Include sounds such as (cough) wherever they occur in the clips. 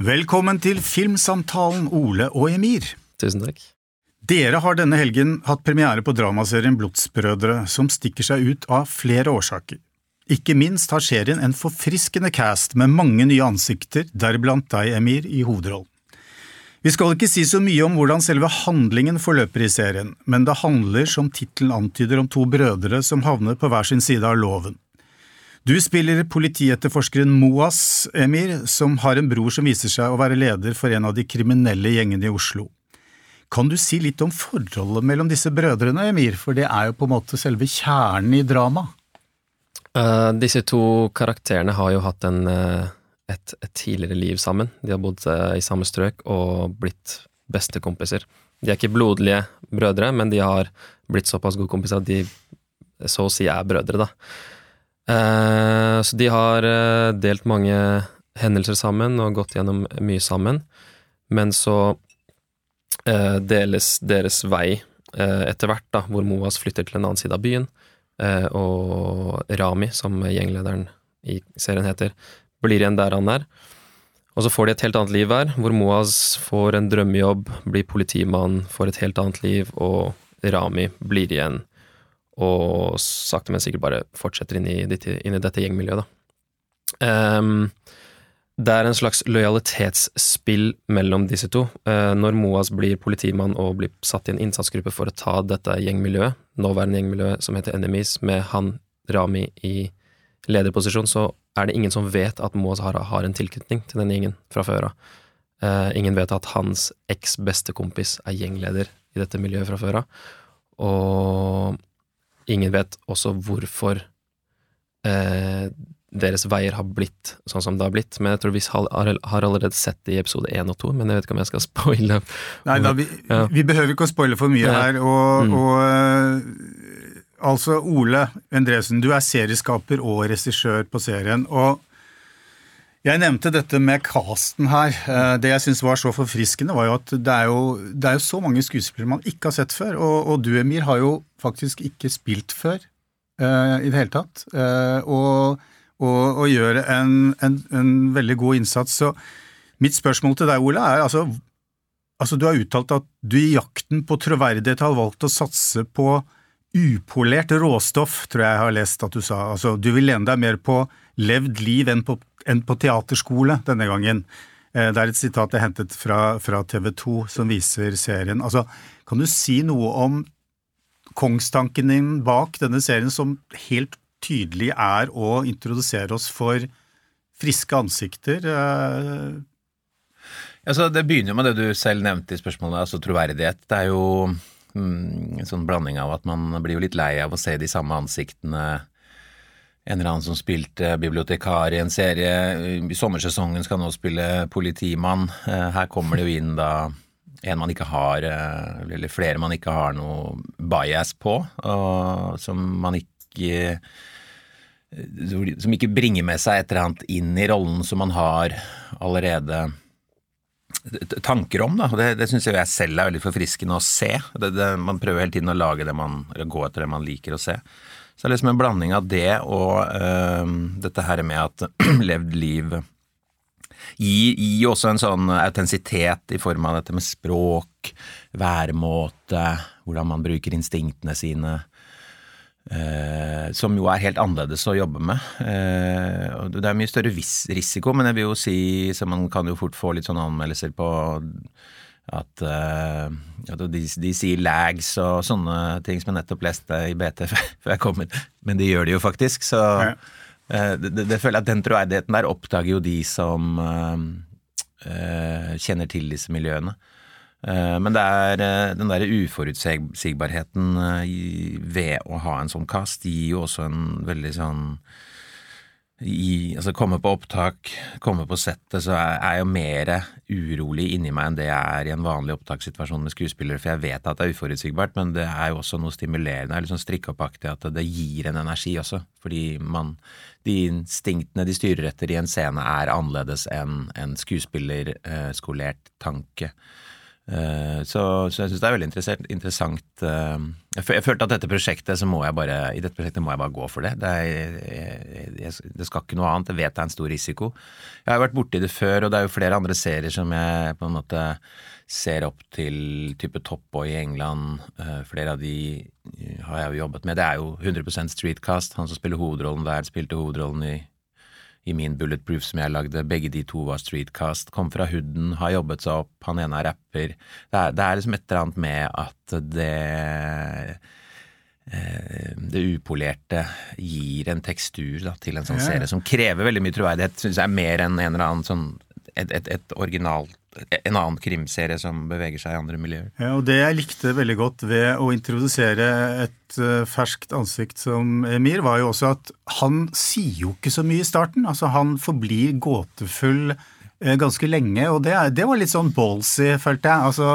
Velkommen til Filmsamtalen, Ole og Emir. Tusen takk. Dere har denne helgen hatt premiere på dramaserien Blodsbrødre, som stikker seg ut av flere årsaker. Ikke minst har serien en forfriskende cast med mange nye ansikter, deriblant deg, Emir, i hovedrollen. Vi skal ikke si så mye om hvordan selve handlingen forløper i serien, men det handler, som tittelen antyder, om to brødre som havner på hver sin side av loven. Du spiller politietterforskeren Moas, Emir, som har en bror som viser seg å være leder for en av de kriminelle gjengene i Oslo. Kan du si litt om forholdet mellom disse brødrene, Emir, for det er jo på en måte selve kjernen i dramaet? Uh, disse to karakterene har jo hatt en, uh, et, et, tidligere liv sammen. De har bodd uh, i samme strøk og blitt bestekompiser. De er ikke blodlige brødre, men de har blitt såpass gode kompiser at de så å si er brødre, da. Eh, så de har eh, delt mange hendelser sammen og gått gjennom mye sammen. Men så eh, deles deres vei etter hvert, da, hvor Moas flytter til en annen side av byen, og Rami, som gjenglederen i serien heter, blir igjen der han er. Og så får de et helt annet liv her, hvor Moaz får en drømmejobb, blir politimann, får et helt annet liv, og Rami blir igjen og sakte, men sikkert bare fortsetter inn i, inn i dette gjengmiljøet, da. Um, det er en slags lojalitetsspill mellom disse to. Uh, når Moas blir politimann og blir satt i en innsatsgruppe for å ta dette gjengmiljøet, nåværende gjengmiljøet som heter Enemies, med han Rami i lederposisjon, så er det ingen som vet at Moas har, har en tilknytning til denne gjengen fra før av. Uh, ingen vet at hans eks-bestekompis er gjengleder i dette miljøet fra før av. Og ingen vet også hvorfor eh, deres veier har blitt sånn som det har blitt. Men jeg tror vi har, har allerede sett det i episode én og to, men jeg vet ikke om jeg skal (laughs) spoile. Nei da, vi, ja. vi behøver ikke å spoile for mye ja. her. Og, mm. og uh, altså, Ole Endresen, du er serieskaper og regissør på serien. og jeg nevnte dette med casten her. Eh, det jeg syns var så forfriskende, var jo at det er jo, det er jo så mange skuespillere man ikke har sett før. Og, og, du, Emir, har jo faktisk ikke spilt før uh, i det hele tatt. Uh, og, og, og, gjør en, en, en, veldig god innsats. Så mitt spørsmål til deg, Ole, er altså, altså Du har uttalt at du i jakten på troverdighet har valgt å satse på upolert råstoff, tror jeg jeg har lest at du sa. Altså, du vil lene deg mer på levd liv enn på enn på teaterskole denne gangen. Eh, det er et sitat jeg hentet fra, fra TV 2 som viser serien. Altså, kan du si noe om kongstanken din bak denne serien, som helt tydelig er å introdusere oss for friske ansikter? Eh, altså, det begynner jo med det du selv nevnte i spørsmålet, altså troverdighet. Det er jo en sånn blanding av at man blir jo litt lei av å se de samme ansiktene en eller annen som spilte bibliotekar i en serie. I sommersesongen skal nå spille politimann. Eh, her kommer det jo inn da en man ikke har, eh, eller flere man ikke har noe bias på, og som man ikke Som ikke bringer med seg et eller annet inn i rollen som man har allerede tanker om. da, Det, det syns jeg selv er veldig forfriskende å se. Det, det, man prøver hele tiden å lage det man, gå etter det man liker å se. Så det er liksom en blanding av det og øh, dette her med at (clears throat) levd liv gir, gir også en sånn autentisitet i form av dette med språk, væremåte, hvordan man bruker instinktene sine. Eh, som jo er helt annerledes å jobbe med. Eh, det er mye større risiko, men jeg vil jo si så man kan jo fort få litt sånne anmeldelser på at, eh, at de, de, sier lags og sånne ting som jeg nettopp leste i BT (laughs) før jeg kom hit, men de gjør det jo faktisk. Så ja. uh, det, det, føler jeg at den troverdigheten der oppdager jo de som uh, kjenner til disse miljøene. Men det er den derre uforutsigbarheten ved å ha en sånn kast gir jo også en veldig sånn i, altså komme på opptak, komme på settet, så er jeg jo mer urolig inni meg enn det jeg er i en vanlig opptakssituasjon med skuespillere, for jeg vet at det er uforutsigbart, men det er jo også noe stimulerende, litt sånn strikkeoppaktig, at det gir en energi også, fordi man De instinktene de styrer etter i en scene, er annerledes enn en skuespillerskolert tanke. Eh, så, så, jeg syns det er veldig interessant eh, jeg, følte at dette prosjektet så må jeg bare i dette prosjektet må jeg bare gå for det. Det, er, jeg, det skal ikke noe annet. Jeg vet det er en stor risiko. Jeg har vært borti det før, og det er jo flere andre serier som jeg på en måte ser opp til type Top Boy i England. Eh, flere av de har jeg jo jobbet med. Det er jo 100% Streetcast. Han som spiller hovedrollen der, spilte hovedrollen i i min Bulletproof som jeg lagde. Begge de to var streetcast. Kom fra hooden, har jobbet seg opp, han ene er rapper. Det er, det er liksom et eller annet med at det eh, det upolerte gir en tekstur da, til en sånn serie som krever veldig mye troverdighet. Synes jeg er mer enn en eller annen sånn et, et, et originalt en annen krimserie som beveger seg i andre miljøer. Ja, og Det jeg likte veldig godt ved å introdusere et uh, ferskt ansikt som Emir, var jo også at han sier jo ikke så mye i starten. Altså Han forblir gåtefull uh, ganske lenge, og det, det, var litt sånn ballsy, følte jeg. Altså,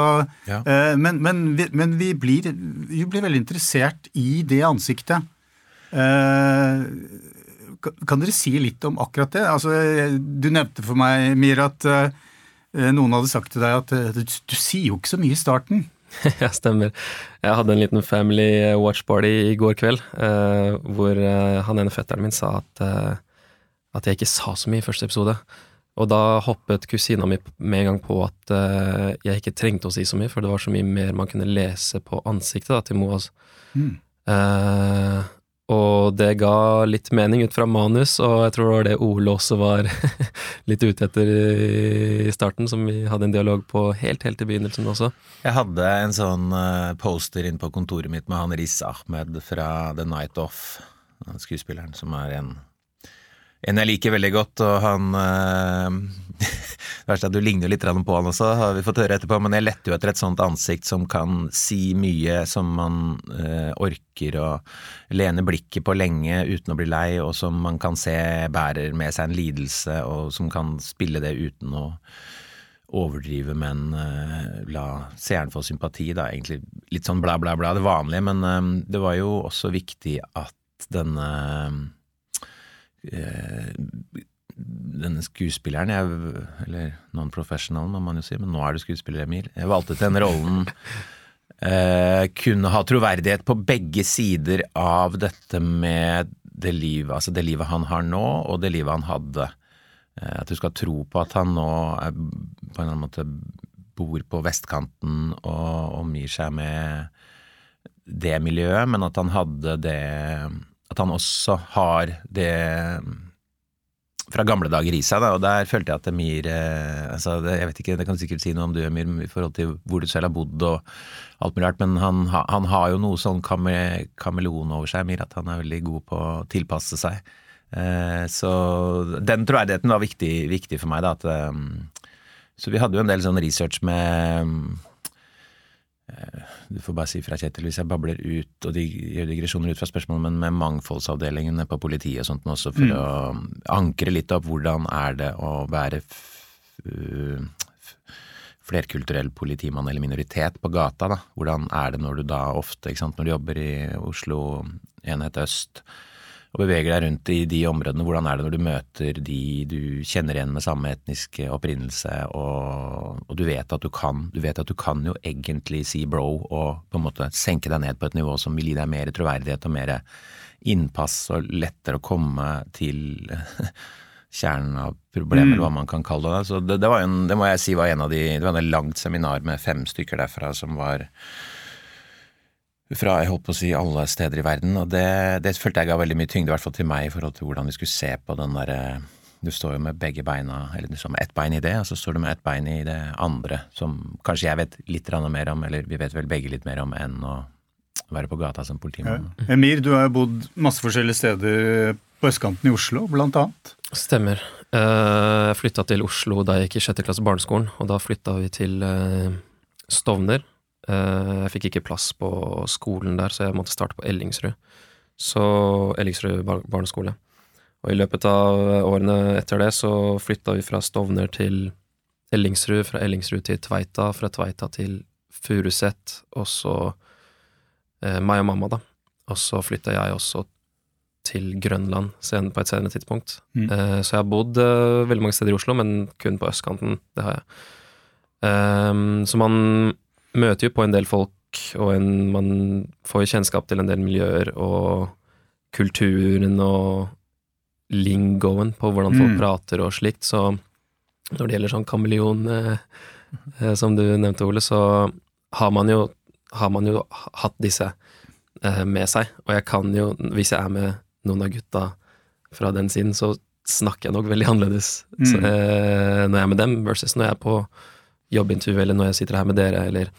ja. uh, men, men, vi, men vi, blir, vi, blir, veldig interessert i det ansiktet. kan dere si litt om akkurat det? Altså, du nevnte for meg, Mir, at Eh, noen hadde sagt til deg at eh, du, du sier jo ikke så mye i starten. (laughs) ja, stemmer. Jeg hadde en liten family watch party i går kveld, eh, hvor han ene fetteren min sa at, eh, at jeg ikke sa så mye i første episode. Og da hoppet kusina mi med en gang på at jeg ikke trengte å si så mye, for det var så mye mer man kunne lese på ansiktet da, til Moaz. Mm. Og det ga litt mening ut fra manus, og jeg tror det var det Ole også var (laughs) litt ute etter i starten, som vi hadde en dialog på helt, helt i begynnelsen også. Jeg hadde en sånn eh, poster inne på kontoret mitt med han Riz Ahmed fra The Night Off, skuespilleren som er en en jeg liker veldig godt, og han (laughs) Det verste er at du ligner litt på han også, har vi fått høre etterpå, men jeg letter jo etter et sånt ansikt som kan si mye, som man øh, orker å lene blikket på lenge uten å bli lei, og som man kan se bærer med seg en lidelse, og som kan spille det uten å overdrive, men uh, la seeren få sympati, da, egentlig litt sånn bla, bla, bla, det vanlige, men uh, det var jo også viktig at denne Eh, denne skuespilleren, jeg, eller non-professional må man jo si, men nå er du skuespiller, Emil. Jeg valgte til den rollen eh, kunne ha troverdighet på begge sider av dette med det livet, altså det livet han har nå, og det livet han hadde. Eh, at du skal tro på at han nå er, på en eller annen måte bor på vestkanten og omgir seg med det miljøet, men at han hadde det at han også har det fra gamle dager i seg, da, og der følte jeg at Emir eh, altså, det, Jeg vet ikke, det kan du sikkert si noe om du, Emir, i forhold til hvor du selv har bodd og alt mulig rart, men han, han har jo noe sånn kame, kameleon over seg, Emir, at han er veldig god på å tilpasse seg. Eh, så den troverdigheten var viktig, viktig, for meg, da. At, eh, så vi hadde jo en del sånn research med Eh, du får bare si fra, Kjetil, hvis jeg babler ut og de gjør digresjoner ut fra spørsmålet, men med mangfoldsavdelingene på politiet og sånt også, for mm. å ankre litt opp hvordan er det å være flerkulturell politimann eller minoritet på gata, da. Hvordan er det når du da ofte, ikke sant, når du jobber i Oslo enhet øst, og beveger deg rundt i de områdene. Hvordan er det når du møter de du kjenner igjen med samme etniske opprinnelse, og, og, du vet at du kan Du vet at du kan jo egentlig si bro og på en måte senke deg ned på et nivå som vil gi deg mer troverdighet og mer innpass, og lettere å komme til (laughs) kjernen av problemet, eller hva man kan kalle det. Så det, det, var en, det må jeg si var en av de Det var et langt seminar med fem stykker derfra som var fra jeg holdt på å si alle steder i verden, og det, det følte jeg ga veldig mye tyngde, i hvert fall til meg, i forhold til hvordan vi skulle se på den derre Du står jo med begge beina, eller du står med ett bein i det, og så står du med ett bein i det andre, som kanskje jeg vet litt mer om, eller vi vet vel begge litt mer om, enn å være på gata som politimann. Ja. Emir, du har jo bodd masse forskjellige steder på østkanten i Oslo, blant annet? Stemmer. Eh, jeg flytta til Oslo da jeg gikk i sjette klasse barneskolen, og da flytta vi til eh, Stovner Eh, jeg fikk ikke plass på skolen der, så jeg måtte starte på Ellingsrud. Så Ellingsrud barneskole. Og i løpet av årene etter det så flytta vi fra Stovner til Ellingsrud, fra Ellingsrud til Tveita, fra Tveita til Furuset, og så eh, meg og mamma, da. Og så flytta jeg også til Grønland sen, på et senere tidspunkt. Mm. Eh, så jeg har bodd eh, veldig mange steder i Oslo, men kun på østkanten. Det har jeg. Um, så man møter jo på en del folk, og en, man får jo kjennskap til en del miljøer og kulturen og lingoen på hvordan folk mm. prater og slikt, så når det gjelder sånn kameleon, eh, eh, som du nevnte, Ole, så har man jo, har man jo hatt disse eh, med seg. Og jeg kan jo, hvis jeg er med noen av gutta fra den siden, så snakker jeg nok veldig annerledes mm. så, eh, når jeg er med dem, versus når jeg er på jobbintervju, eller når jeg sitter her med dere, eller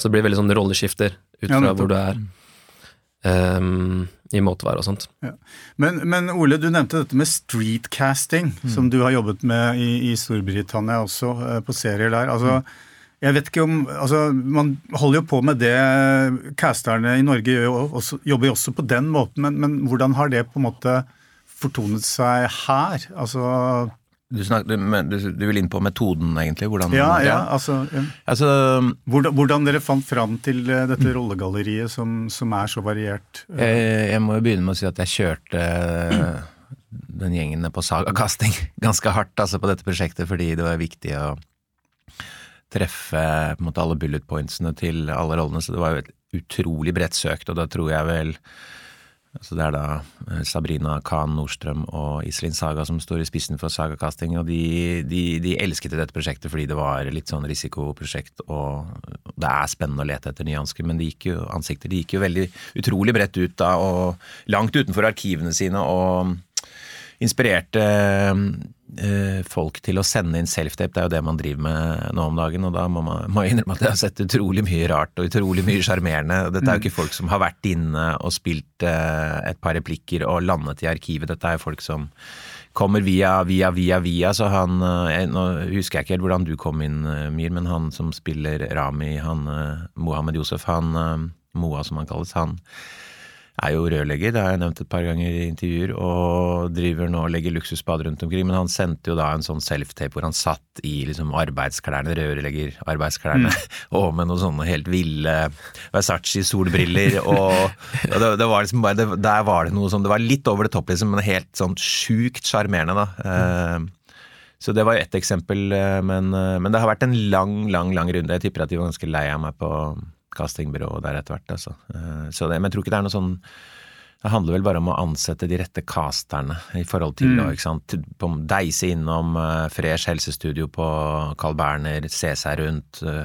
Så det blir veldig sånn rolleskifter ut fra ja, hvor du er. Um, i måtevær og sånt. Ja. Men, men, Ole, du nevnte dette med streetcasting, mm. som du har jobbet med i, i Storbritannia også, eh, på serier der. Altså, mm. Jeg vet ikke om, altså Man holder jo på med det. Casterne i Norge jo også, jobber jo også på den måten, men, men hvordan har det på en måte fortonet seg her? Altså du, snak, du, du, vil inn på metoden, egentlig? Hvordan, ja, ja, altså, ja. altså hvordan, hvordan, dere fant fram til eh, dette rollegalleriet som, som er så variert? Jeg, jeg, må jo begynne med å si at jeg kjørte den gjengen på sagakasting (laughs) ganske hardt altså, på dette prosjektet, fordi det var viktig å treffe måte, alle bullet pointsene til alle rollene. Så det var jo et utrolig bredt søkt, og da tror jeg vel Altså det er da eh, Sabrina Khan Nordstrøm og Iselin Saga som står i spissen for Sagakasting, og de, de, de elsket dette prosjektet fordi det var litt sånn risikoprosjekt, og det er spennende å lete etter nye ansikter, men de gikk jo, ansikter, de gikk jo veldig utrolig bredt ut da, og langt utenfor arkivene sine, og inspirerte folk til å sende inn self-tape. Det er jo det man driver med nå om dagen, og da må man må innrømme at jeg har sett utrolig mye rart og utrolig mye sjarmerende. Dette er jo ikke folk som har vært inne og spilt eh, et par replikker og landet i arkivet. Dette er jo folk som kommer via, via, via, via. Så han jeg, Nå husker jeg ikke helt hvordan du kom inn, Myhr, men han som spiller Rami, han Mohammed Josef, han Moa som han kalles, han er jo rørlegger, det har jeg nevnt et par ganger i intervjuer, og driver nå og legger luksusbad rundt omkring. Men han sendte jo da en sånn self-tape hvor han satt i liksom arbeidsklærne, rørleggerarbeidsklærne, mm. (laughs) og med noen sånne helt ville Versace-solbriller, og, og det, det, var liksom bare det, Der var det noe sånn Det var litt over det topp, liksom, men helt sånn sjukt sjarmerende, da. Mm. Så det var jo ett eksempel, eh, men, eh, men, det har vært en lang, lang, lang runde. Jeg tipper at de var ganske lei av meg på castingbyrå der etter hvert. Altså. Eh, så det, men jeg tror ikke det er noe sånn det handler vel bare om å ansette de rette casterne i forhold til mm. å ikke sant, deise innom uh, Fresh helsestudio på Carl Berner, se seg rundt, uh,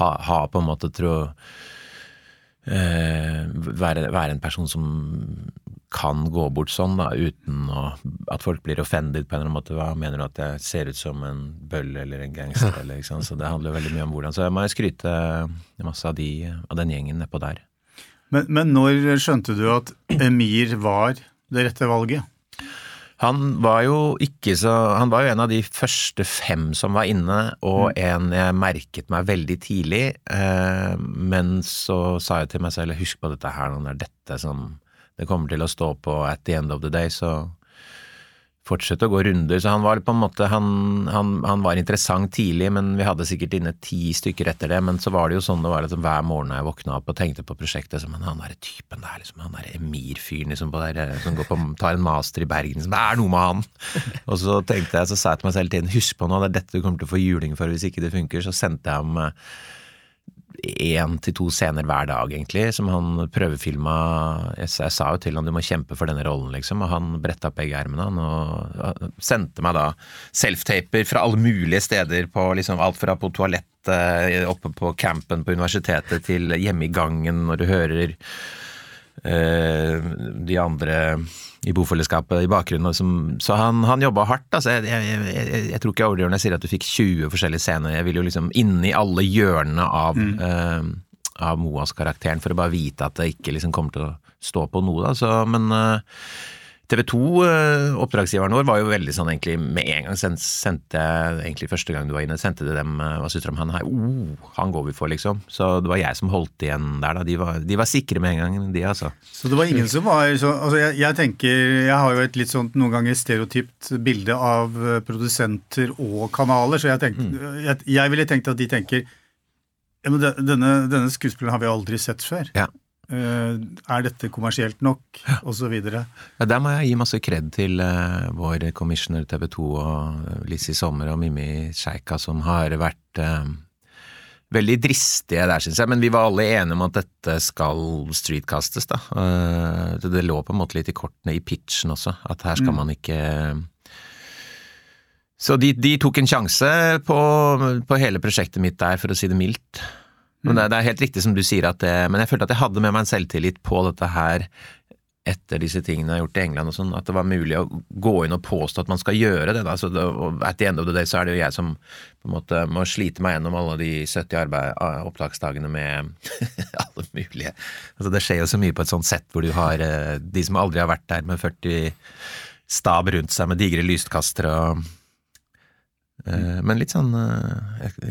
ha, ha, på en måte tro uh, være, være, en person som kan gå bort sånn, da, uten å, at folk blir offended på en eller annen måte. Hva mener du at jeg ser ut som en bølle eller en gangster? (laughs) Eller, sant? Så det handler veldig mye om hvordan. Så jeg må skryte masse av, de, av den gjengen nedpå der. Men, men når skjønte du at Emir var det rette valget? Han var jo ikke så Han var jo en av de første fem som var inne, og mm. en jeg merket meg veldig tidlig. Eh, men så sa jeg til meg selv husk på dette her, når det er dette som det kommer til å stå på at the end of the day, så fortsette å gå runder. Så han var på en måte han, han, han, var interessant tidlig, men vi hadde sikkert inne ti stykker etter det. Men så var det jo sånn det var at hver morgen jeg våkna opp og tenkte på prosjektet som han derre typen der, liksom, han derre Emir-fyren liksom, som går på, tar en master i Bergen, liksom, det er noe med han! (laughs) og så tenkte jeg, så sa jeg til meg selv hele tiden, husk på nå, det er dette du kommer til å få juling for hvis ikke det funker. Så sendte jeg ham én til to scener hver dag, egentlig, som han prøvefilma. Jeg, sa jo til han du må kjempe for denne rollen, liksom, og han bretta opp begge ermene, og sendte meg da self-taper fra alle mulige steder, på liksom alt fra på toalettet oppe på campen på universitetet til hjemme i gangen, når du hører øh, de andre i bofellesskapet i bakgrunnen. Som, så han, han jobba hardt. Altså, jeg, jeg, jeg, jeg, tror ikke jeg overdriver når jeg sier at du fikk 20 forskjellige scener. Jeg vil jo liksom inni alle hjørnene av, mm. uh, av Moas-karakteren for å bare vite at det ikke liksom kommer til å stå på noe. Da. Så, men uh, TV 2, eh, oppdragsgiveren vår, var jo veldig sånn egentlig Med en gang sendte jeg egentlig første gang du var inne, sendte de dem Hva syns dere om han her? Oh, han går vi for, liksom. Så det var jeg som holdt igjen der, da. De var, de var sikre med en gang, de, altså. Så det var ingen som var så Altså, jeg, jeg tenker Jeg har jo et litt sånt noen ganger stereotypt bilde av eh, produsenter og kanaler, så jeg, tenkte, mm. jeg, jeg ville tenkt at de tenker ja, men denne, denne skuespilleren har vi aldri sett før. Ja. Eh, er dette kommersielt nok, ja. osv. Ja, der må jeg gi masse kred til uh, vår commissioner TV 2 og Lizzie Sommer og Mimmi Sjeika, som har vært uh, veldig dristige der, syns jeg. Men vi var alle enige om at dette skal streetcastes, da. Uh, det lå på en måte litt i kortene i pitchen også, at her skal mm. man ikke Så de, de, tok en sjanse på, på, hele prosjektet mitt der, for å si det mildt. Men mm. det, det, er helt riktig som du sier, at det, men jeg følte at jeg hadde med meg en selvtillit på dette her etter disse tingene jeg har gjort i England og sånn, at det var mulig å gå inn og påstå at man skal gjøre det. Da. Så det, at the end of the day så er det jo jeg som på en måte må slite meg gjennom alle de 70 arbeid, opptaksdagene med (laughs) alle mulige Altså Det skjer jo så mye på et sånt sett hvor du har eh, de som aldri har vært der med 40 stab rundt seg med digre lyskastere og uh, Men litt sånn,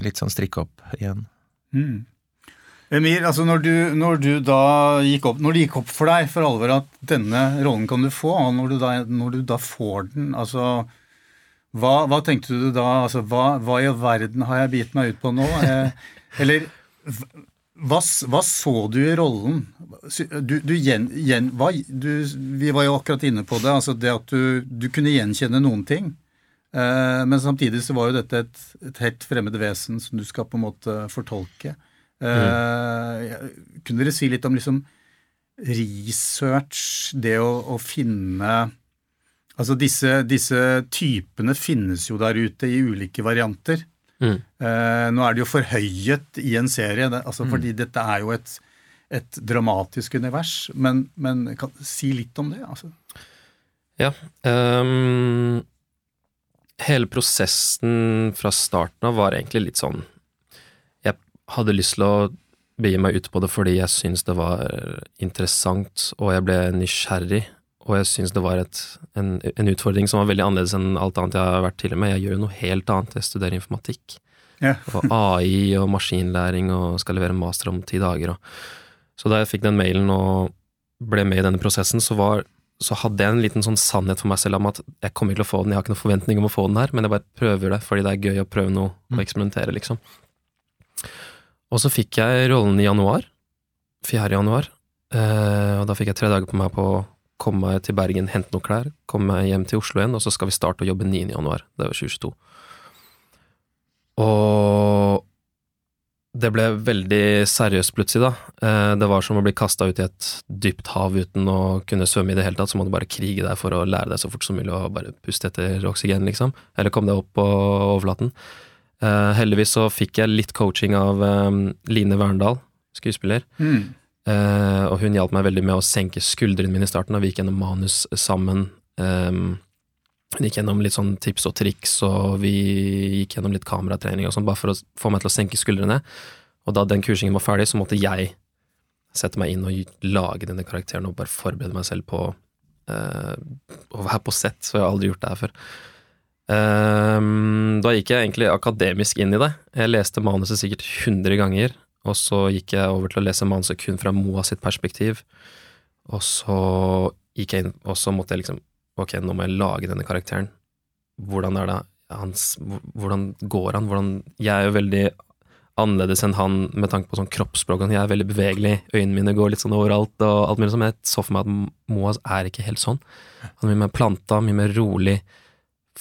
litt sånn strikke opp igjen. Mm. Emir, altså når du, når du, opp, når det gikk opp for deg for alvor at denne rollen kan du få, og når du da, når du da får den, altså hva, hva, tenkte du da? Altså, hva, hva, i verden har jeg bitt meg ut på nå? Eh, eller hva, hva, så du i rollen? Du, du, gjen, gjen, vi var jo akkurat inne på det, altså det at du, kunne gjenkjenne noen ting. Eh, men samtidig så var jo dette et, et helt fremmed vesen som du skal på en måte fortolke. Mm. Kunne dere si litt om liksom research, det å, å finne Altså disse, disse, typene finnes jo der ute i ulike varianter. Mm. Eh, nå er det jo forhøyet i en serie, det, altså mm. fordi dette er jo et, et dramatisk univers. Men, men kan, si litt om det. altså. Ja. Um, hele prosessen fra starten av var egentlig litt sånn hadde lyst til å begi meg ut på det fordi jeg syntes det var interessant, og jeg ble nysgjerrig. Og jeg syns det var et, en, en, utfordring som var veldig annerledes enn alt annet jeg har vært tidligere med. Jeg gjør jo noe helt annet, jeg studerer informatikk. Yeah. og AI og maskinlæring og skal levere master om ti dager. Og. Så da jeg fikk den mailen og ble med i denne prosessen, så, var, så hadde jeg en liten sånn sannhet for meg selv om at jeg kommer ikke til å få den, jeg har ikke noen forventning om å få den her, men jeg bare prøver det fordi det er gøy å prøve noe og mm. eksperimentere, liksom. Og så fikk jeg rollen i januar. 4. januar. Eh, og da fikk jeg tre dager på meg på å komme meg til Bergen, hente noen klær, komme meg hjem til Oslo igjen, og så skal vi starte å jobbe 9. januar. Det var 2022. Og det ble veldig seriøst plutselig, da. Eh, det var som å bli kasta ut i et dypt hav uten å kunne svømme i det hele tatt, så må du bare krige deg for å lære deg så fort som mulig og bare puste etter oksygen, liksom. Eller komme deg opp på overflaten. Uh, heldigvis så fikk jeg litt coaching av um, Line Verndal, skuespiller. Mm. Uh, og hun hjalp meg veldig med å senke skuldrene mine i starten. Og vi gikk gjennom manus sammen. Um, hun gikk gjennom litt sånn tips og triks, og vi gikk gjennom litt kameratrening og sånn, bare for å få meg til å senke skuldrene. Og da den kursingen var ferdig, så måtte jeg sette meg inn og lage denne karakteren og bare forberede meg selv på uh, å være på sett, så jeg har aldri gjort det her før. Um, da gikk jeg egentlig akademisk inn i det. Jeg leste manuset sikkert 100 ganger, og så gikk jeg over til å lese manuset kun fra Moa sitt perspektiv. Og så gikk jeg inn, og så måtte jeg liksom Ok, nå må jeg lage denne karakteren. Hvordan er det hans Hvordan går han? Hvordan Jeg er jo veldig annerledes enn han med tanke på sånn kroppsspråk. Jeg er veldig bevegelig, øynene mine går litt sånn overalt og alt mulig sånn. Jeg så for meg at Moa er ikke helt sånn. Han er mye mer planta, mye mer rolig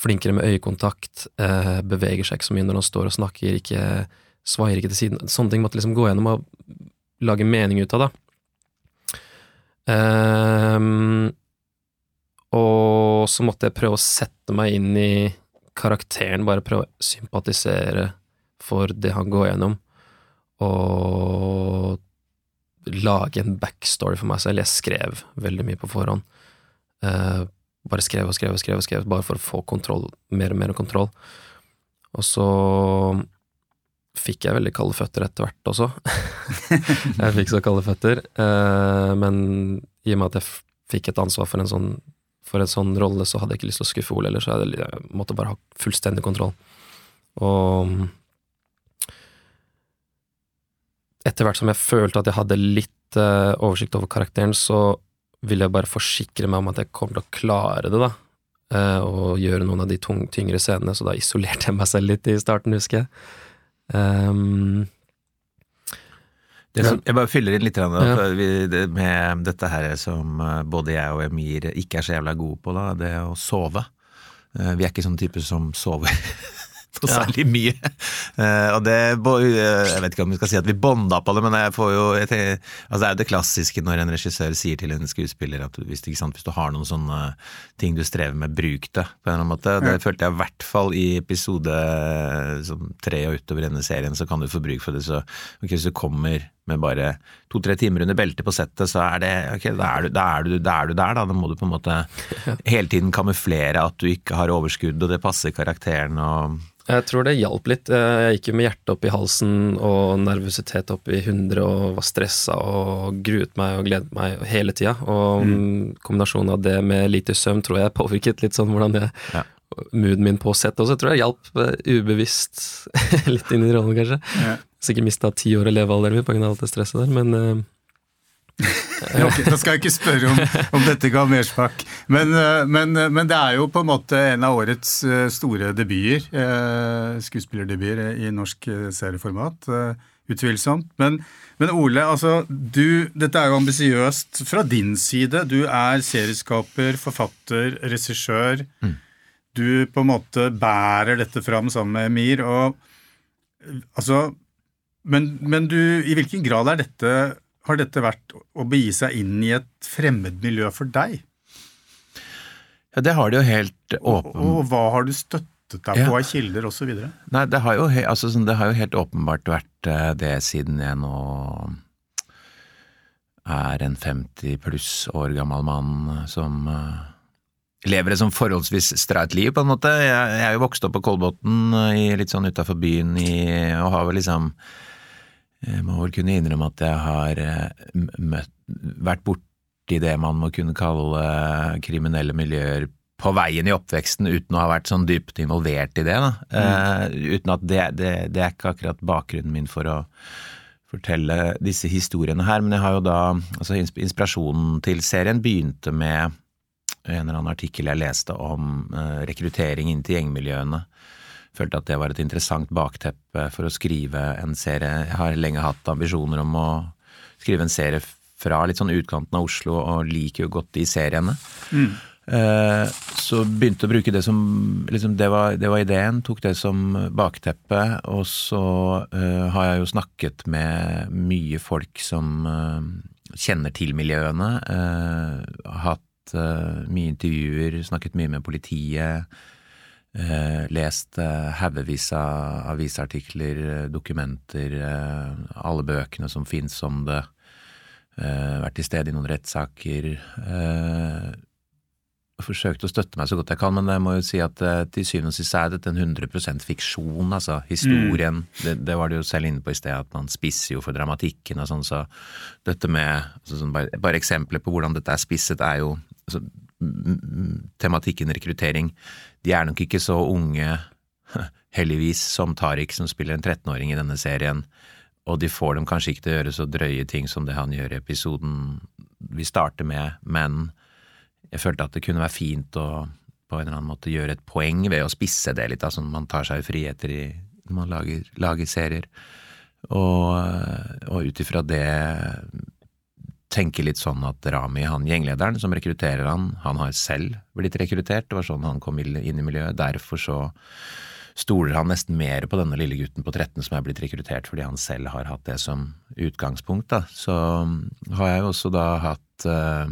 flinkere med øyekontakt, eh, beveger seg ikke så mye når han står og snakker, ikke svaier ikke til siden. Sånne ting måtte liksom gå gjennom og lage mening ut av, da. Um, og så måtte jeg prøve å sette meg inn i karakteren, bare prøve å sympatisere for det han går gjennom, og lage en backstory for meg selv. Jeg skrev veldig mye på forhånd. Uh, bare skrev og skrev og skrev, og skrev bare for å få kontroll, mer og mer kontroll. Og så fikk jeg veldig kalde føtter etter hvert også. (laughs) jeg fikk så kalde føtter. Eh, men i og med at jeg fikk et ansvar for en sånn, for en sånn rolle, så hadde jeg ikke lyst til å skuffe Ole heller, så jeg, jeg måtte bare ha fullstendig kontroll. Og etter hvert som jeg følte at jeg hadde litt uh, oversikt over karakteren, så vil jeg bare forsikre meg om at jeg kommer til å klare det, da. Uh, og gjøre noen av de tung, tyngre scenene, så da isolerte jeg meg selv litt i starten, husker jeg. Um, som, jeg bare fyller inn litt ja. vi, det, med dette her som eh, både jeg og Emir ikke er så jævla gode på, da, det å sove. Vi er ikke sånn type som sover (laughs) (laughs) noe særlig mye. Uh, og det Jeg vet ikke om vi skal si at vi bånda på det, men jeg får jo jeg tenker, altså Det er jo det klassiske når en regissør sier til en skuespiller at hvis, sant, hvis du har noen sånne ting du strever med, bruk det på en eller annen måte. Det ja. følte jeg i hvert fall i episode som tre og utover denne serien, så kan du få bruk for det. Så okay, hvis du kommer med bare to-tre timer under beltet på settet, så er det ok, da er, du, da, er du, da er du der, da. Da må du på en måte (laughs) hele tiden kamuflere at du ikke har overskudd, og det passer karakteren og jeg tror det hjalp litt. Jeg gikk jo med hjertet opp i halsen og nervøsitet opp i 100 og var stressa og gruet meg og gledet meg hele tida. Og mm. kombinasjonen av det med lite søvn tror jeg påvirket litt sånn hvordan jeg ja. Mooden min på sett også. Jeg tror jeg hjalp eh, ubevisst (laughs) litt inn i rollen, kanskje. Ja. Sikkert mista ti år av levealderen min pga. alt det stresset der, men (laughs) uh, okay, Da skal jeg ikke spørre om, om dette ga mersmak. Men, uh, men, uh, men, det er jo på en måte en av årets store debuter, skuespillerdebuter i norsk serieformat. Utvilsomt. Men, men, Ole, altså, du, dette er jo ambisiøst fra din side. Du er serieskaper, forfatter, regissør. Mm. Du på en måte bærer dette fram sammen med Emir. og altså men, men du, i hvilken grad er dette, har dette vært å begi seg inn i et fremmed miljø for deg? Ja, det har det jo helt åpen... Og, og hva har du støttet deg på av kilder osv.? Nei, det har, jo, altså, sånn, det har, jo, helt åpenbart vært eh, det siden jeg nå er en 50 pluss år gammel mann som uh, lever et sånn forholdsvis streit liv, på en måte. Jeg, jeg er jo vokst opp på Kolbotn, litt sånn utafor byen, i, og har vel liksom jeg må vel kunne innrømme at jeg har eh, møtt, vært borti det man må kunne kalle kriminelle miljøer på veien i oppveksten uten å ha vært sånn dypt involvert i det. Mm. Uh, uten at det, det, det, er ikke akkurat bakgrunnen min for å fortelle disse historiene her. Men jeg har jo da altså Inspirasjonen til serien begynte med en eller annen artikkel jeg leste om uh, rekruttering inn til gjengmiljøene følte at det var et interessant bakteppe for å skrive en serie. Jeg har lenge hatt ambisjoner om å skrive en serie fra litt sånn utkanten av Oslo, og liker jo godt de seriene. Mm. Eh, så begynte å bruke det som liksom det, var, det, var, ideen, tok det som bakteppe. Og så uh, har jeg jo snakket med mye folk som uh, kjenner til miljøene. Uh, hatt mye intervjuer, snakket mye med politiet lest eh, haugevis av avisartikler, eh, dokumenter, eh, alle bøkene som fins om det. Eh, vært til stede i noen rettssaker. Eh, forsøkt å støtte meg så godt jeg kan, men jeg må jo si at eh, til syvende og sist er dette en 100 fiksjon, altså. Historien. Mm. Det, det, var du jo selv inne på i sted, at man spisser jo for dramatikken og sånn, så dette med altså, sånn, bare, bare, eksempler på hvordan dette er spisset, er jo altså, tematikken rekruttering de er nok ikke så unge, (laughs) heldigvis, som Tariq, som spiller en 13-åring i denne serien, og de får dem kanskje ikke til å gjøre så drøye ting som det han gjør i episoden vi starter med, men jeg følte at det kunne være fint å på en eller annen måte gjøre et poeng ved å spisse det litt, altså man tar seg friheter i, når man lager, lager serier. Og, og ut ifra det tenker litt sånn at Rami, han gjenglederen som rekrutterer han, han har selv blitt rekruttert, det var sånn han kom inn i miljøet. Derfor så stoler han nesten mer på denne lille gutten på 13 som er blitt rekruttert, fordi han selv har hatt det som utgangspunkt. Da. Så har jeg jo også da hatt uh,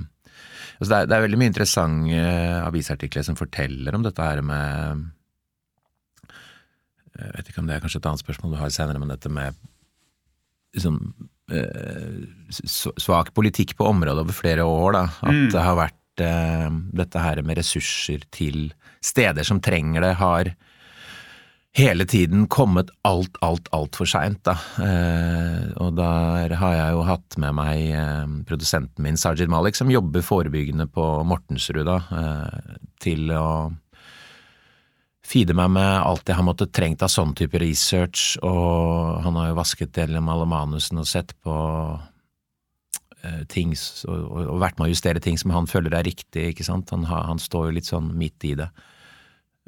altså det, er, det, er, veldig mye interessante uh, avisartikler som forteller om dette her med Jeg vet ikke om det er kanskje et annet spørsmål du har senere, men dette med liksom svak politikk på området over flere år. Da. At mm. det har vært eh, dette her med ressurser til steder som trenger det, har hele tiden kommet alt, alt, altfor seint, da. Uh, og der har jeg jo hatt med meg eh, produsenten min, Sajid Malik, som jobber forebyggende på Mortensrud, da, til å feede meg med alt jeg har måttet trengt av sånn type research, og han har jo vasket gjennom alle manusene og sett på uh, ting og, og, vært med å justere ting som han føler er riktig, ikke sant. Han, har, han står jo litt sånn midt i det.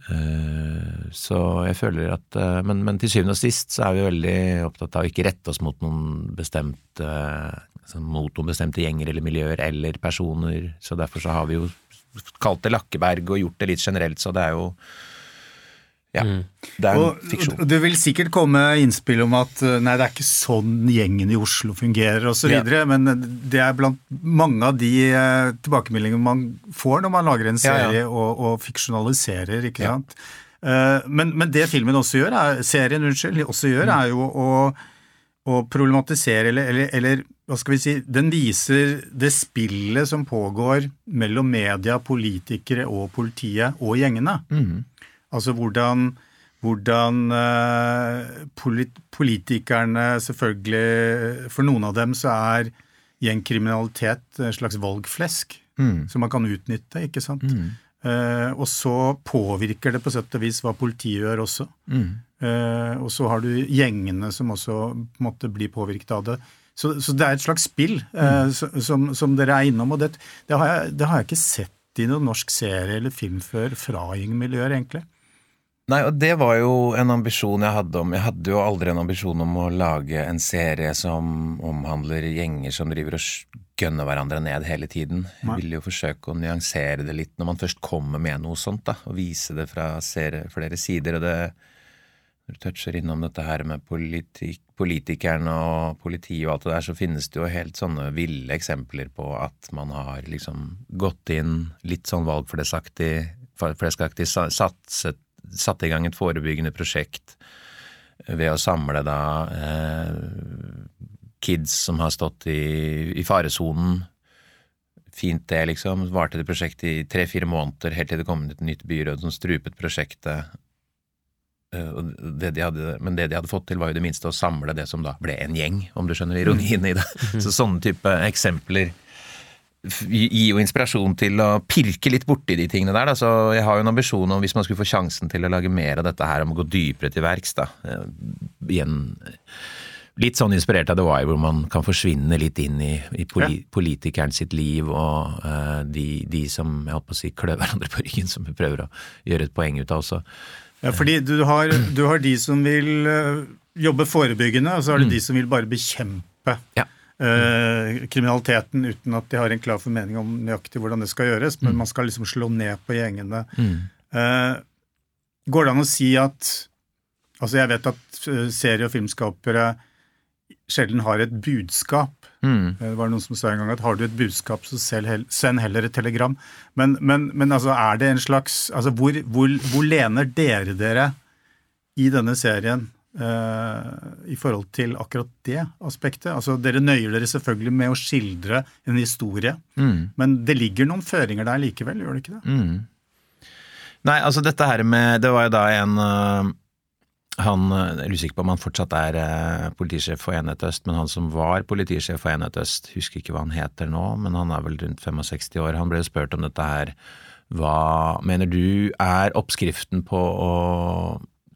Uh, så jeg føler at uh, men, men, til syvende og sist så er vi veldig opptatt av å ikke rette oss mot noen bestemte altså mot noen bestemte gjenger eller miljøer eller personer, så derfor så har vi jo kalt det Lakkeberg og gjort det litt generelt, så det er jo Ja, mm. det er en fiksjon. Og det vil sikkert komme innspill om at eh, nei, det er ikke sånn gjengen i Oslo fungerer osv., ja. men det er blant mange av de eh, tilbakemeldingene man får når man lager en serie ja, ja. Og, og, fiksjonaliserer, ikke sant. Uh, men, men, det filmen også gjør, er, serien unnskyld, også gjør, mm. er jo å, å problematisere, eller, eller, eller hva skal vi si, den viser det spillet som pågår mellom media, politikere og politiet og gjengene. Mm. Altså hvordan, hvordan uh, polit politikerne selvfølgelig For noen av dem så er gjengkriminalitet en slags valgflesk mm. som man kan utnytte, ikke sant. Mm. Uh, og så påvirker det på sett og vis hva politiet gjør også. Mm. Uh, og så har du gjengene som også på en måte blir påvirket av det. Så, så det er et slags spill uh, som, som, dere er innom. Og det, det, har jeg, det, har jeg, ikke sett i noen norsk serie eller film før fra gjengmiljøer, egentlig. Nei, og det var jo en ambisjon jeg hadde om Jeg hadde jo aldri en ambisjon om å lage en serie som omhandler gjenger som driver og gønner hverandre ned hele tiden. Jeg ville jo forsøke å nyansere det litt når man først kommer med noe sånt, da, og vise det fra flere sider. og det når du toucher innom dette her med politik, politikerne og politiet og alt det der, så finnes det jo helt sånne ville eksempler på at man har liksom gått inn litt sånn valgfleskaktig, satset satte i gang et forebyggende prosjekt ved å samle da eh, kids som har stått i, i faresonen. Fint det, liksom. Varte det prosjektet i tre-fire måneder, helt til det kom et nytt byråd som strupet prosjektet. Uh, det de hadde, men det de hadde fått til, var jo det minste å samle det som da ble en gjeng, om du skjønner ironien i det. (laughs) Så sånne type eksempler gir jo inspirasjon til å pirke litt borti de tingene der. Da. Så jeg har jo en ambisjon om, hvis man skulle få sjansen til å lage mer av dette her, om å gå dypere til verks, da. Eh, igjen litt sånn inspirert av The Wire, hvor man kan forsvinne litt inn i, i poli, politikeren sitt liv og uh, de, de, som jeg holdt på å si klør hverandre på ryggen, som vi prøver å gjøre et poeng ut av også. Ja, fordi du har, du har de som vil uh, jobbe forebyggende, og så har du mm. de som vil bare bekjempe. Ja eh, kriminaliteten uten at de har en klar formening om nøyaktig hvordan det skal gjøres, men mm. man skal liksom slå ned på gjengene. Mm. Eh, går det an å si at Altså, jeg vet at eh, serie- og filmskapere sjelden har et budskap. Mm. Eh, det var noen som sa en gang at har du et budskap, så send heller et telegram. Men, men, men altså, er det en slags altså, hvor, hvor, hvor lener dere dere i denne serien? Uh, i forhold til akkurat det aspektet. Altså, Dere nøyer dere selvfølgelig med å skildre en historie, mm. men det ligger noen føringer der likevel, gjør det ikke det? Mm. Nei, altså dette her med Det var jo da en uh, han, Jeg er usikker på om han fortsatt er uh, politisjef for Enhet Øst, men han som var politisjef for Enhet Øst, husker ikke hva han heter nå, men han er vel rundt 65 år, han ble jo spurt om dette her. Hva mener du er oppskriften på å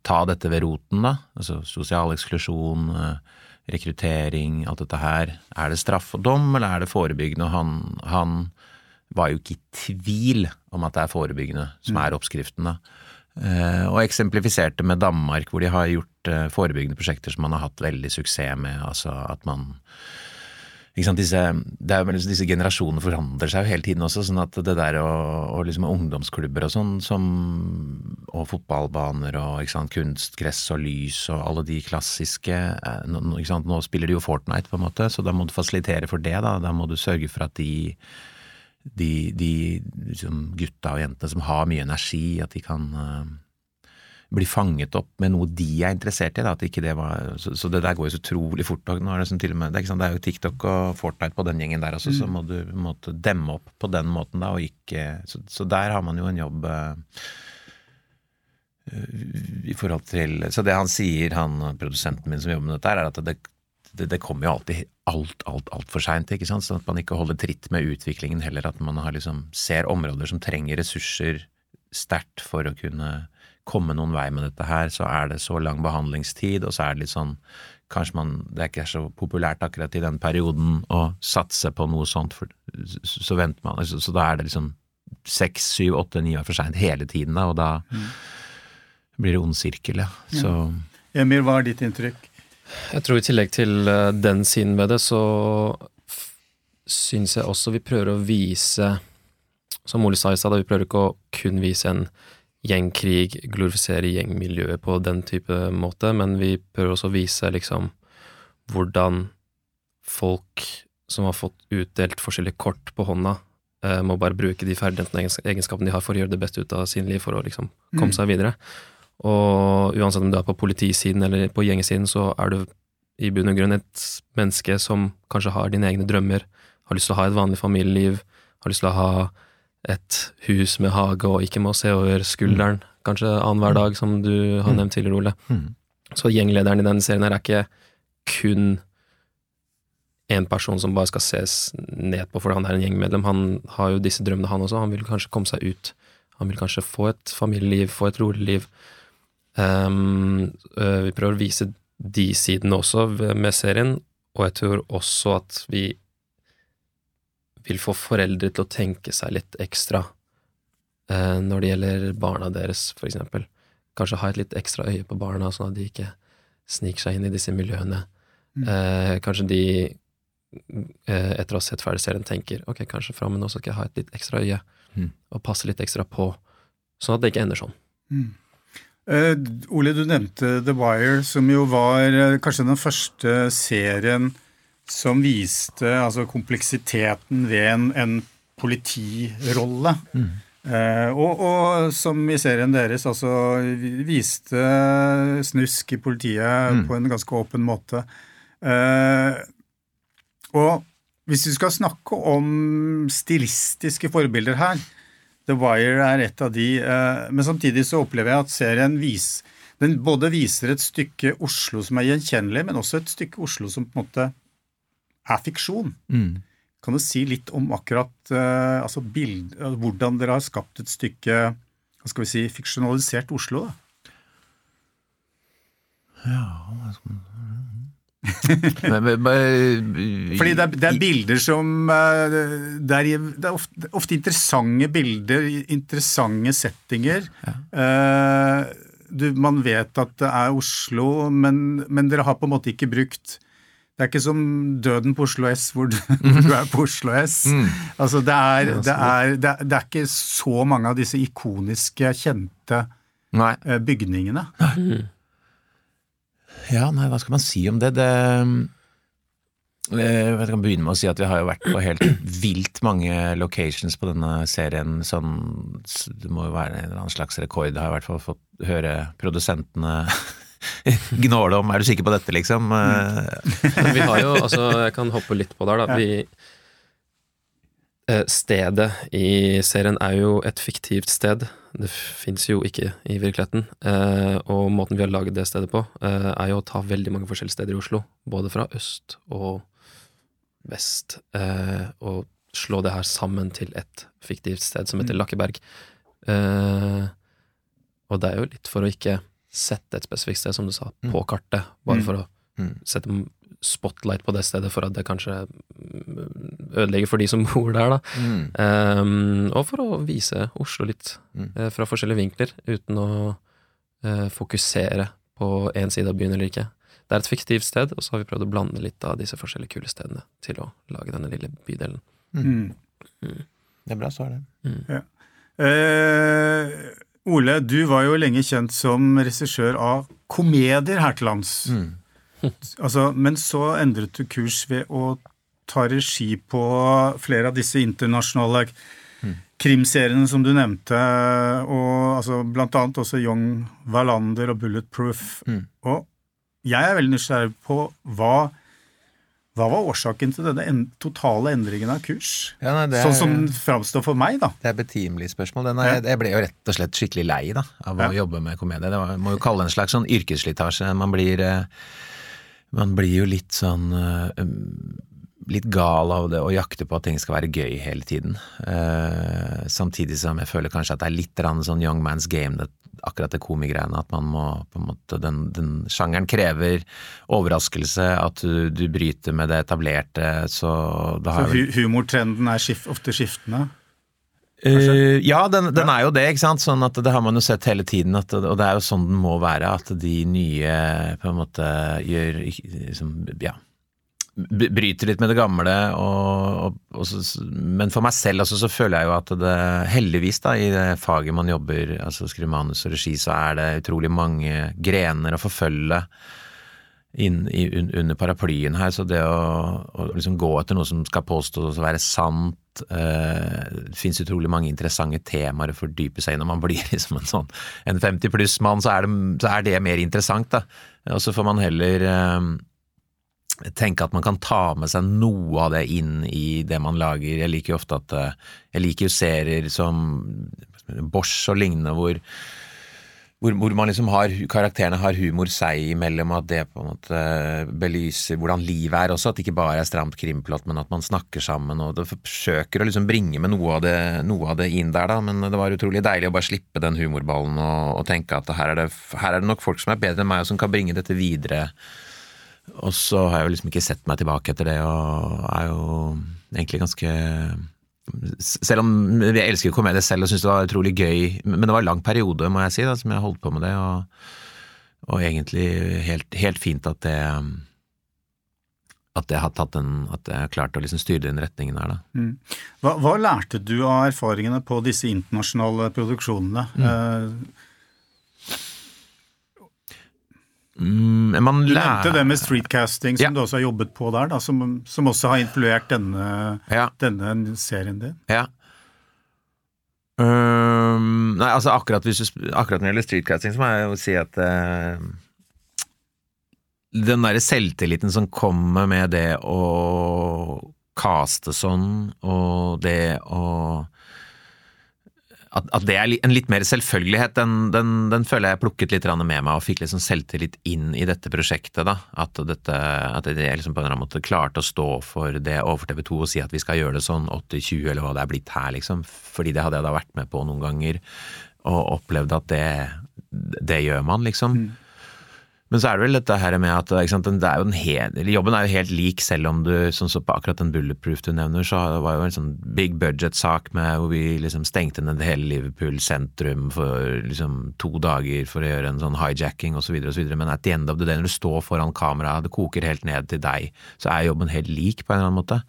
ta dette ved roten, da? Altså sosial eksklusjon, eh, rekruttering, alt dette her. Er det straff og dom, eller er det forebyggende? Og han, han var jo ikke i tvil om at det er forebyggende som er oppskriften, da. Eh, og eksemplifiserte med Danmark, hvor de har gjort eh, forebyggende prosjekter som man har hatt veldig suksess med. Altså at man disse, er, disse, generasjonene forandrer seg jo hele tiden også, sånn at det der og, og liksom ungdomsklubber og sånn, som, og fotballbaner og sant, kunst, gress og lys og alle de klassiske eh, nå, nå, spiller de jo Fortnite, på en måte, så da må du fasilitere for det. Da, da må du sørge for at de, de, de liksom, gutta og jentene som har mye energi, at de kan blir fanget opp med noe de er interessert i. Da, at ikke det var, så, så, det der går jo så utrolig fort. Nå er det, sånn til og med, det, er det er jo TikTok og Fortnite på den gjengen der også, mm. så må du måtte demme opp på den måten da, og ikke Så, så der har man jo en jobb uh, i forhold til Så det han sier, han produsenten min som jobber med dette, er at det, det, det kommer jo alltid alt, alt, altfor seint. Sånn at man ikke holder tritt med utviklingen heller. At man liksom, ser områder som trenger ressurser sterkt for å kunne komme noen vei med dette her, så er det så lang behandlingstid, og så er det litt sånn Kanskje man, det er ikke så populært akkurat i den perioden å satse på noe sånt, for, så venter man så, så, da er det liksom seks, syv, åtte, ni år for seint hele tiden, da, og da mm. blir det ond sirkel, ja. Så ja. Emil, hva er ditt inntrykk? Jeg tror i tillegg til eh, den siden ved det, så syns jeg også vi prøver å vise Som Ole sa i stad, vi prøver ikke å kun vise en gjengkrig, glorifisere gjengmiljøet på den type måte, men vi prøver også å vise liksom hvordan folk som har fått utdelt forskjellige kort på hånda, eh, må bare bruke de ferdighetene og egenskapene de har for å gjøre det beste ut av sin liv, for å liksom komme mm. seg videre. Og uansett om du er på politisiden eller på gjengesiden, så er du i bunn og grunn et menneske som kanskje har dine egne drømmer, har lyst til å ha et vanlig familieliv, har lyst til å ha et hus med hage og ikke må se over skulderen, mm. kanskje annenhver dag, som du har mm. nevnt tidligere, Ole. Mm. Så gjenglederen i denne serien her er ikke kun en person som bare skal ses ned på fordi han er en gjengmedlem. Han har jo disse drømmene, han også. Han vil kanskje komme seg ut. Han vil kanskje få et familieliv, få et rolig liv. Um, vi prøver å vise de sidene også med serien, og jeg tror også at vi vil få foreldre til å tenke seg litt ekstra uh, når det gjelder barna deres, for eksempel. Kanskje ha et litt ekstra øye på barna, sånn at de ikke sniker seg inn i disse miljøene. Mm. Uh, kanskje de Eh, etter å ha sett ferdig serien, tenker ok, kanskje framover nå skal jeg ha et litt ekstra øye, mm. og passe litt ekstra på, sånn at det ikke ender sånn. Mm. Uh, Ole, du nevnte The Wire, som jo var uh, kanskje den første serien som viste altså kompleksiteten ved en, en politirolle. Mm. Uh, og, og, som i serien deres altså viste snusk i politiet mm. på en ganske åpen måte. Uh, og hvis vi skal snakke om stilistiske forbilder her The Wire er et av de, eh, men samtidig så opplever jeg at serien vis, den både viser et stykke Oslo som er gjenkjennelig, men også et stykke Oslo som på en måte er fiksjon. Mm. Kan du si litt om akkurat eh, altså bild, hvordan dere har skapt et stykke hva skal vi si, fiksjonalisert Oslo? da? Ja, skal (laughs) Fordi det er, det er, bilder som eh, Det er, det er ofte, ofte, interessante bilder, interessante settinger. Ja. Uh, du, man vet at det er Oslo, men, men, dere har på en måte ikke brukt det er ikke som Døden på Oslo S, hvor du, (laughs) du er på Oslo S. Mm. Altså, det er, det, er, det, er, ikke så mange av disse ikoniske, kjente Nei. Eh, bygningene. Mm. Ja, nei, hva skal man si om det? Det eh, jeg kan begynne med å si at vi har jo vært på helt vilt mange locations på denne serien. Sånn, det må jo være en eller annen slags rekord. Har i hvert fall fått høre produsentene (laughs) gnåle om. Er du sikker på dette, liksom? Men vi har jo, altså Jeg kan hoppe litt på der, da. Vi, eh, stedet i serien er jo et fiktivt sted. Det fins jo ikke i virkeligheten. Eh, og måten vi har laget det stedet på, eh, er jo å ta veldig mange forskjellige steder i Oslo. Både fra øst og vest. Og slå det her sammen til et fiktivt sted som heter mm. Lakkeberg. Og det er jo litt for å ikke sette et spesifikt sted, som du sa, på mm. kartet. Bare mm. for å mm. sette spotlight på det stedet for at det kanskje ødelegger for de som (laughs) bor der, da. Mm. Um, og for å vise Oslo litt mm. uh, fra forskjellige vinkler, uten å uh, fokusere på én side av byen eller ikke. Det er et fiktivt sted, og så har vi prøvd å blande litt av disse forskjellige kule stedene til å lage denne lille bydelen. Mm. mm. Det er bra svar, det. Mm. Ja. Uh, Ole, du var jo lenge kjent som regissør av komedier her til lands. Mm. (laughs) altså, men så endret du kurs ved å ta regi på flere av disse internasjonale mm. krimseriene som du nevnte, og altså, blant annet også Young Wallander og Bulletproof. Mm. Og jeg er veldig nysgjerrig på hva hva var årsaken til denne en, totale endringen av kurs? Ja, nei, er, sånn som den framstår for meg, da. Det er betimelig spørsmål. Er, ja. Jeg ble jo rett og slett skikkelig lei da, av å jobbe med komedie. Det var, må jo kalle det en slags sånn yrkesslitasje. Man blir eh, man blir jo litt sånn uh, litt gal av det å jakte på at ting skal være gøy hele tiden. Uh, samtidig som jeg føler kanskje at det er litt sånn young man's game, det, akkurat det komigreiene. At man må på en måte den, den sjangeren krever overraskelse, at du, du, bryter med det etablerte, så da har Så humortrenden er skift, ofte skiftende? Uh, ja, den, den, er jo det, ikke sant. Sånn at det har man jo sett hele tiden, at, og det er jo sånn den må være. At de nye på en måte gjør liksom, ja, bryter litt med det gamle. Og, og, og, men for meg selv altså, så føler jeg jo at det heldigvis da, i det faget man jobber, altså skrive manus og regi, så er det utrolig mange grener å forfølge inn i, under paraplyen her. Så det å, å liksom gå etter noe som skal påstås å være sant eh, Det fins utrolig mange interessante temaer å fordype seg i. Når man (laughs) blir liksom en sånn en 50 pluss-mann, så, så, er det mer interessant, da. Og så får man heller eh, tenke at man kan ta med seg noe av det inn i det man lager. Jeg liker jo ofte at eh, Jeg liker jo serier som Bosch og lignende, hvor, hvor, man liksom har Karakterene har humor seg imellom, at det på en måte belyser hvordan livet er også. At det ikke bare er stramt krimplott, men at man snakker sammen. og Det forsøker å liksom bringe med noe av, det, noe av det inn der, da. Men det var utrolig deilig å bare slippe den humorballen og, og tenke at her er, det, her er det nok folk som er bedre enn meg, og som kan bringe dette videre og så har jeg jo liksom ikke sett meg tilbake etter det, og er jo egentlig ganske Selv om jeg elsker komedie selv og syns det var utrolig gøy, men det var en lang periode, må jeg si, da, som jeg holdt på med det, og, og egentlig helt, helt, fint at det at jeg har tatt en, at jeg har klart å liksom styre den retningen her, da. Mm. Hva, hva, lærte du av erfaringene på disse internasjonale produksjonene? Mm. Uh, Mm, du nevnte det med streetcasting, som ja. du også har jobbet på der, da, som, som også har influert denne, ja. denne serien din. Ja. Um, nei, altså akkurat, du, akkurat, når det gjelder streetcasting, så må jeg jo si at uh, Den derre selvtilliten som kommer med det å caste sånn, og det å at, at, det er en litt mer selvfølgelighet, den, den, den, føler jeg plukket litt med meg og fikk liksom selvtillit inn i dette prosjektet. da, At, dette, at jeg liksom på en eller annen måte klarte å stå for det overfor TV 2 og si at vi skal gjøre det sånn 80-20 eller hva det er blitt her, liksom. Fordi det hadde jeg da vært med på noen ganger og opplevd at det, det gjør man, liksom. Mm. Men så er det vel dette her med at sant, er hel, jobben er jo helt lik, selv om du sånn så på akkurat den Bulletproof du nevner, så var jo en sånn big budget-sak med hvor vi liksom stengte ned hele Liverpool sentrum for liksom to dager for å gjøre en sånn hijacking osv. osv. Men at the end of the day, når du står foran kamera, det koker helt ned til deg, så er jobben helt lik på en eller annen måte.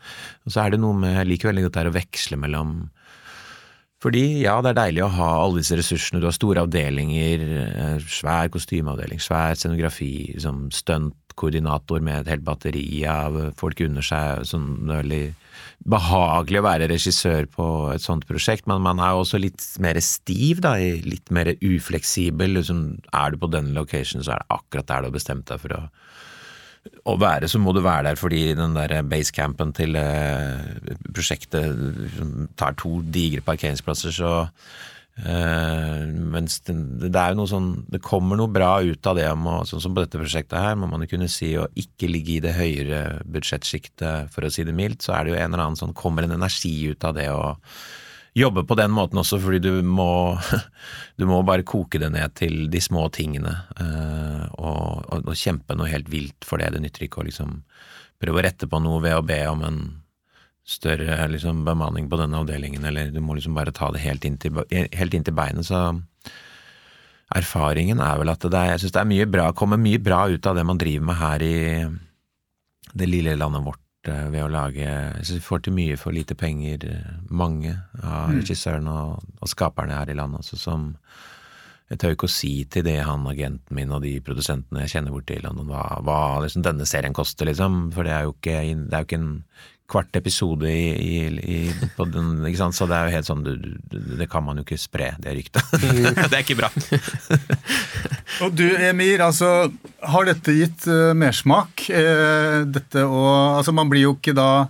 Og så er det noe med Jeg liker veldig godt det her å veksle mellom fordi ja, det er deilig å ha alle disse ressursene. Du har store avdelinger, eh, svær kostymeavdeling, svær scenografi, liksom stuntkoordinator med et helt batteri av folk under seg. Sånn, det er veldig behagelig å være regissør på et sånt prosjekt, men man er også litt mer stiv, da, litt mer ufleksibel. Liksom, er du på denne location, så er det akkurat der du har bestemt deg for å å være, så må du være der fordi den der basecampen til eh, prosjektet tar to digre parkeringsplasser, så Uh, mens det, det, er jo noe sånn Det kommer noe bra ut av det, må, sånn som på dette prosjektet her, må man jo kunne si å ikke ligge i det høyere budsjettsjiktet, for å si det mildt, så er det jo en eller annen sånn Kommer en energi ut av det å jobbe på den måten også, fordi du må, (laughs) du må bare koke det ned til de små tingene, uh, og, og, og, kjempe noe helt vilt for det. Det nytter ikke å liksom prøve å rette på noe ved å be om en større liksom, bemanning på denne avdelingen, eller du må liksom bare ta det helt inn til, helt inn til beinet. Så erfaringen er vel at det er, jeg synes det er mye bra, kommer mye bra ut av det man driver med her i det lille landet vårt Eh, ved å lage Jeg synes vi får til mye for lite penger, eh, mange av mm. regissørene og, og, skaperne her i landet. Altså, som Jeg tør ikke å si til det han agenten min og de produsentene jeg kjenner borti London, hva, hva liksom denne serien koster, liksom. For det er jo ikke, det er jo ikke en kvart episode i, i, i på den, ikke sant? Så det er jo helt sånn du, du, Det kan man jo ikke spre, det ryktet. (laughs) det er ikke bra. (laughs) og du Emir, altså har dette gitt uh, mersmak? Uh, dette og Altså man blir jo ikke da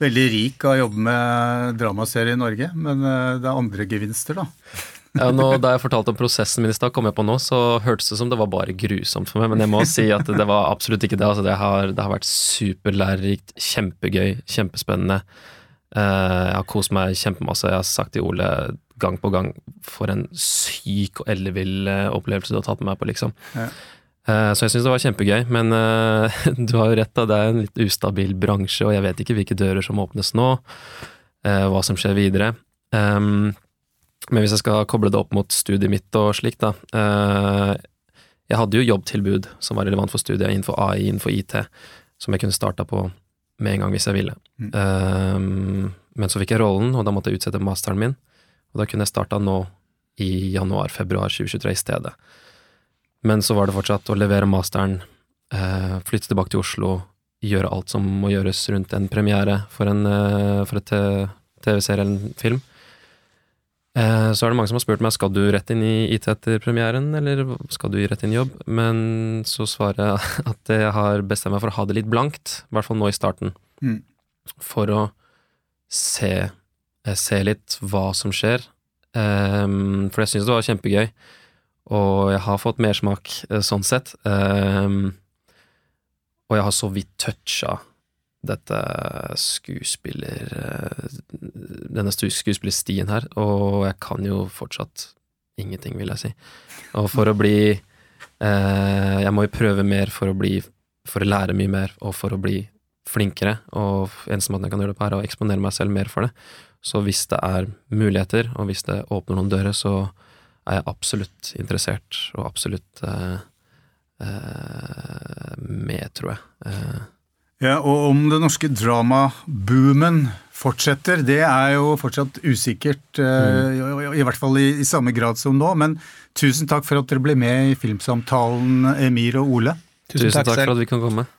veldig rik av å jobbe med dramaserie i Norge, men uh, det er andre gevinster, da. Ja, nå, Da jeg fortalte om prosessen min i stad, kom jeg på nå, så hørtes det som det var bare grusomt for meg. Men jeg må si at det var absolutt ikke det. Altså, det, har, det har vært superlærerikt, kjempegøy, kjempespennende. Uh, jeg har kost meg kjempemasse. Jeg har sagt til Ole gang på gang for en syk og ellevill eh, opplevelse du har tatt med meg på, liksom. Ja. Uh, så jeg syns det var kjempegøy, men (laughs) du har jo rett, da. Det er en litt ustabil bransje, og jeg vet ikke hvilke dører som åpnes nå, hva som skjer videre. Um, men hvis jeg skal koble det opp mot studiet mitt og slikt, da eh, Jeg hadde jo jobbtilbud som var relevant for studiet innenfor AI, innenfor IT. som jeg kunne starta på med en gang hvis jeg ville. Mm. Um, men så fikk jeg rollen, og da måtte jeg utsette masteren min. Og da kunne jeg starta nå i januar-februar 2023 i stedet. Men så var det fortsatt å levere masteren, uh, flytte tilbake til Oslo, gjøre alt som må gjøres rundt en premiere for, en, uh, for et TV-serie eller en film. Uh, så er det mange som har spurt meg skal du rett inn i IT etter premieren, eller skal du rett inn i jobb, men så svarer jeg (laughs) at jeg har bestemt meg for å ha det litt blankt, i hvert fall nå i starten, mm. for å se, se, litt hva som skjer. Um, for jeg syns det var kjempegøy, og jeg har fått mersmak sånn sett. Um, og jeg har så vidt toucha dette skuespiller... Denne skuespillerstien her, og jeg kan jo fortsatt ingenting, vil jeg si. Og for å bli eh, Jeg må jo prøve mer for å bli For å lære mye mer, og for å bli flinkere. Og eneste måten jeg kan gjøre det på, er å eksponere meg selv mer for det. Så hvis det er muligheter, og hvis det åpner noen dører, så er jeg absolutt interessert, og absolutt eh, eh, med, tror jeg. Eh, ja, og om den norske dramaboomen fortsetter, det er jo fortsatt usikkert. Mm. I, I, hvert fall i, i, samme grad som nå. Men tusen takk for at dere ble med i Filmsamtalen, Emir og Ole. Tusen, tusen takk, takk for at vi kan komme.